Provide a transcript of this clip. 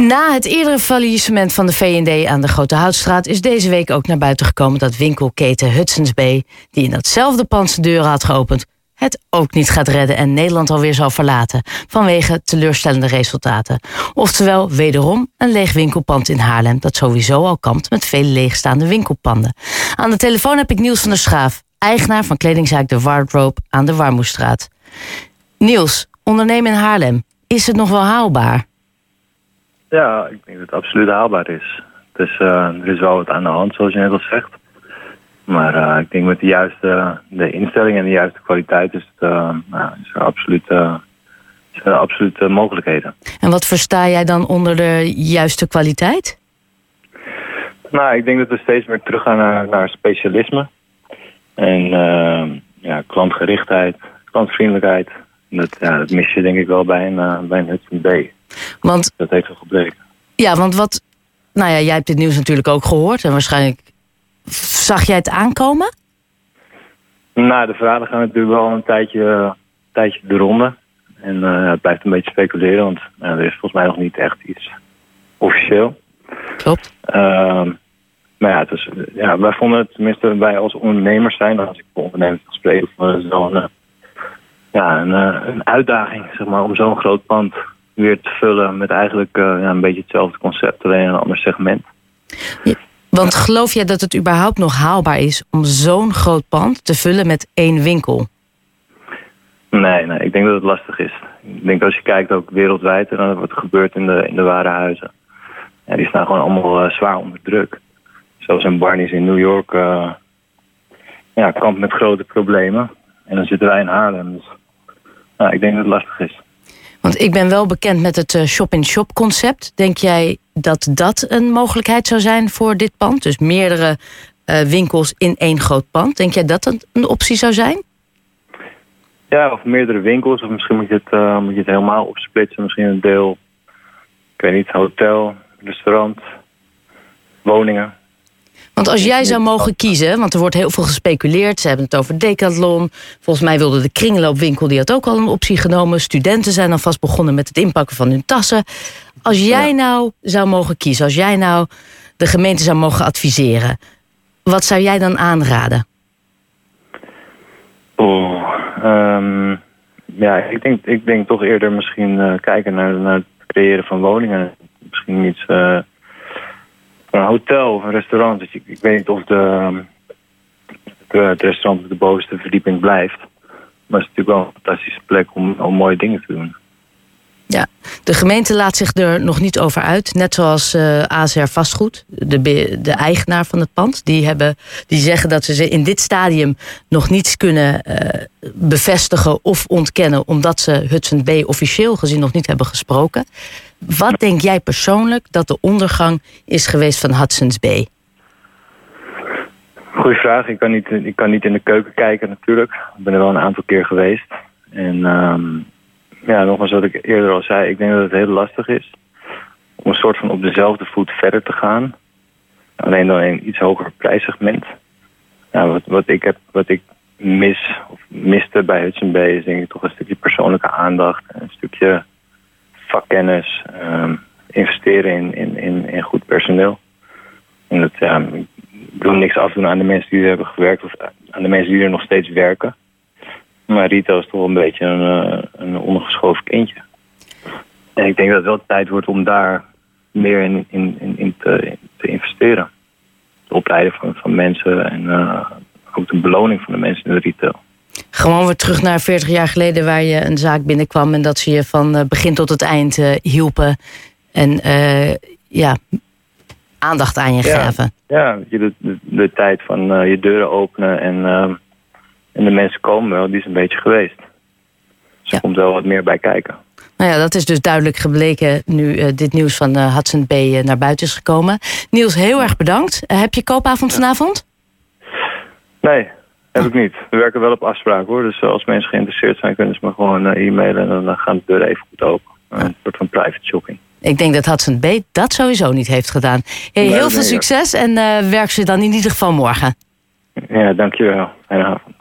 Na het eerdere faillissement van de V&D aan de Grote Houtstraat... is deze week ook naar buiten gekomen dat winkelketen Hudson's Bay... die in datzelfde pand zijn deuren had geopend... het ook niet gaat redden en Nederland alweer zal verlaten... vanwege teleurstellende resultaten. Oftewel wederom een leeg winkelpand in Haarlem... dat sowieso al kampt met vele leegstaande winkelpanden. Aan de telefoon heb ik Niels van der Schaaf... eigenaar van kledingzaak De Wardrobe aan de Warmoestraat. Niels, ondernemen in Haarlem, is het nog wel haalbaar? Ja, ik denk dat het absoluut haalbaar is. Dus uh, er is wel wat aan de hand, zoals je net al zegt. Maar uh, ik denk met de juiste de instelling en de juiste kwaliteit is, het, uh, nou, is er absoluut, is er absoluut mogelijkheden. En wat versta jij dan onder de juiste kwaliteit? Nou, ik denk dat we steeds meer teruggaan naar, naar specialisme. En ja, klantgerichtheid, klantvriendelijkheid. Dat, ja, dat mis je denk ik wel bij een, bij een Hudson B. Want, dat heeft wel gebleken. Ja, want wat... Nou ja, jij hebt dit nieuws natuurlijk ook gehoord. En waarschijnlijk... Zag jij het aankomen? Nou, de verhalen gaan natuurlijk wel een tijdje, een tijdje de ronde. En uh, het blijft een beetje speculeren, want uh, er is volgens mij nog niet echt iets officieel. Klopt. Uh, maar ja, het is, ja, wij vonden het, tenminste wij als ondernemers zijn, als ik voor ondernemers gesprek, vonden het wel een, ja, een, een uitdaging zeg maar, om zo'n groot pand weer te vullen met eigenlijk uh, ja, een beetje hetzelfde concept, alleen een ander segment. Ja, want geloof jij dat het überhaupt nog haalbaar is om zo'n groot pand te vullen met één winkel? Nee, nee, ik denk dat het lastig is. Ik denk als je kijkt ook wereldwijd en wat er gebeurt in de, in de warenhuizen. Ja, die staan gewoon allemaal uh, zwaar onder druk. Zoals een Barney's in New York uh, ja, kampt met grote problemen. En dan zitten wij in Haarlem. Dus nou, ik denk dat het lastig is. Want ik ben wel bekend met het shop-in-shop concept. Denk jij dat dat een mogelijkheid zou zijn voor dit pand? Dus meerdere uh, winkels in één groot pand. Denk jij dat dat een optie zou zijn? Ja, of meerdere winkels. Of misschien moet je het, uh, moet je het helemaal opsplitsen. Misschien een deel, ik weet niet, hotel, restaurant, woningen. Want als jij zou mogen kiezen, want er wordt heel veel gespeculeerd. Ze hebben het over Decathlon. Volgens mij wilde de kringloopwinkel, die had ook al een optie genomen. Studenten zijn alvast begonnen met het inpakken van hun tassen. Als jij nou zou mogen kiezen, als jij nou de gemeente zou mogen adviseren. Wat zou jij dan aanraden? Oh, um, ja, ik denk, ik denk toch eerder misschien uh, kijken naar, naar het creëren van woningen. Misschien iets... Uh, een hotel of een restaurant. Dus ik, ik weet niet of de, het restaurant op de bovenste verdieping blijft. Maar het is natuurlijk wel een fantastische plek om, om mooie dingen te doen. Ja, de gemeente laat zich er nog niet over uit. Net zoals uh, ASR Vastgoed, de, de eigenaar van het pand. Die, hebben, die zeggen dat ze in dit stadium nog niets kunnen uh, bevestigen of ontkennen. Omdat ze Hudson B officieel gezien nog niet hebben gesproken. Wat denk jij persoonlijk dat de ondergang is geweest van Hudson's Bay? Goeie vraag. Ik kan, niet, ik kan niet in de keuken kijken natuurlijk. Ik ben er wel een aantal keer geweest. En um, ja, nogmaals wat ik eerder al zei. Ik denk dat het heel lastig is om een soort van op dezelfde voet verder te gaan. Alleen dan in een iets hoger prijssegment. Wat, wat, ik heb, wat ik mis, of miste bij Hudson Bay is denk ik toch een stukje persoonlijke aandacht. Een stukje vakkennis, um, investeren in, in, in, in, goed personeel. En dat, ja, ik wil niks afdoen aan de mensen die hebben gewerkt of aan de mensen die er nog steeds werken. Maar Rito is toch wel een beetje een, een ondergeschoven kindje. En ik denk dat het wel tijd wordt om daar meer in, in, in, in te, te, investeren. Het opleiden van, van mensen en uh, ook de beloning van de mensen in de retail. Gewoon weer terug naar 40 jaar geleden waar je een zaak binnenkwam en dat ze je van begin tot het eind uh, hielpen en uh, ja, aandacht aan je ja, gaven. Ja, de, de, de tijd van je deuren openen en, en de mensen komen wel, die is een beetje geweest. Dus er komt wel wat meer bij kijken. Nou ja, dat is dus duidelijk gebleken nu uh, dit nieuws van uh, Hudson B uh, naar buiten is gekomen. Niels, heel erg bedankt. heb je koopavond vanavond? Nee, heb ik niet. We werken wel op afspraak hoor. Dus als mensen geïnteresseerd zijn, kunnen ze me gewoon e-mailen en dan gaan de deuren even goed open. Een soort van private shopping. Ik denk dat Hudson B dat sowieso niet heeft gedaan. Hey, heel nee, veel succes en werk ze dan in ieder geval morgen. Ja, dankjewel. Fijne avond.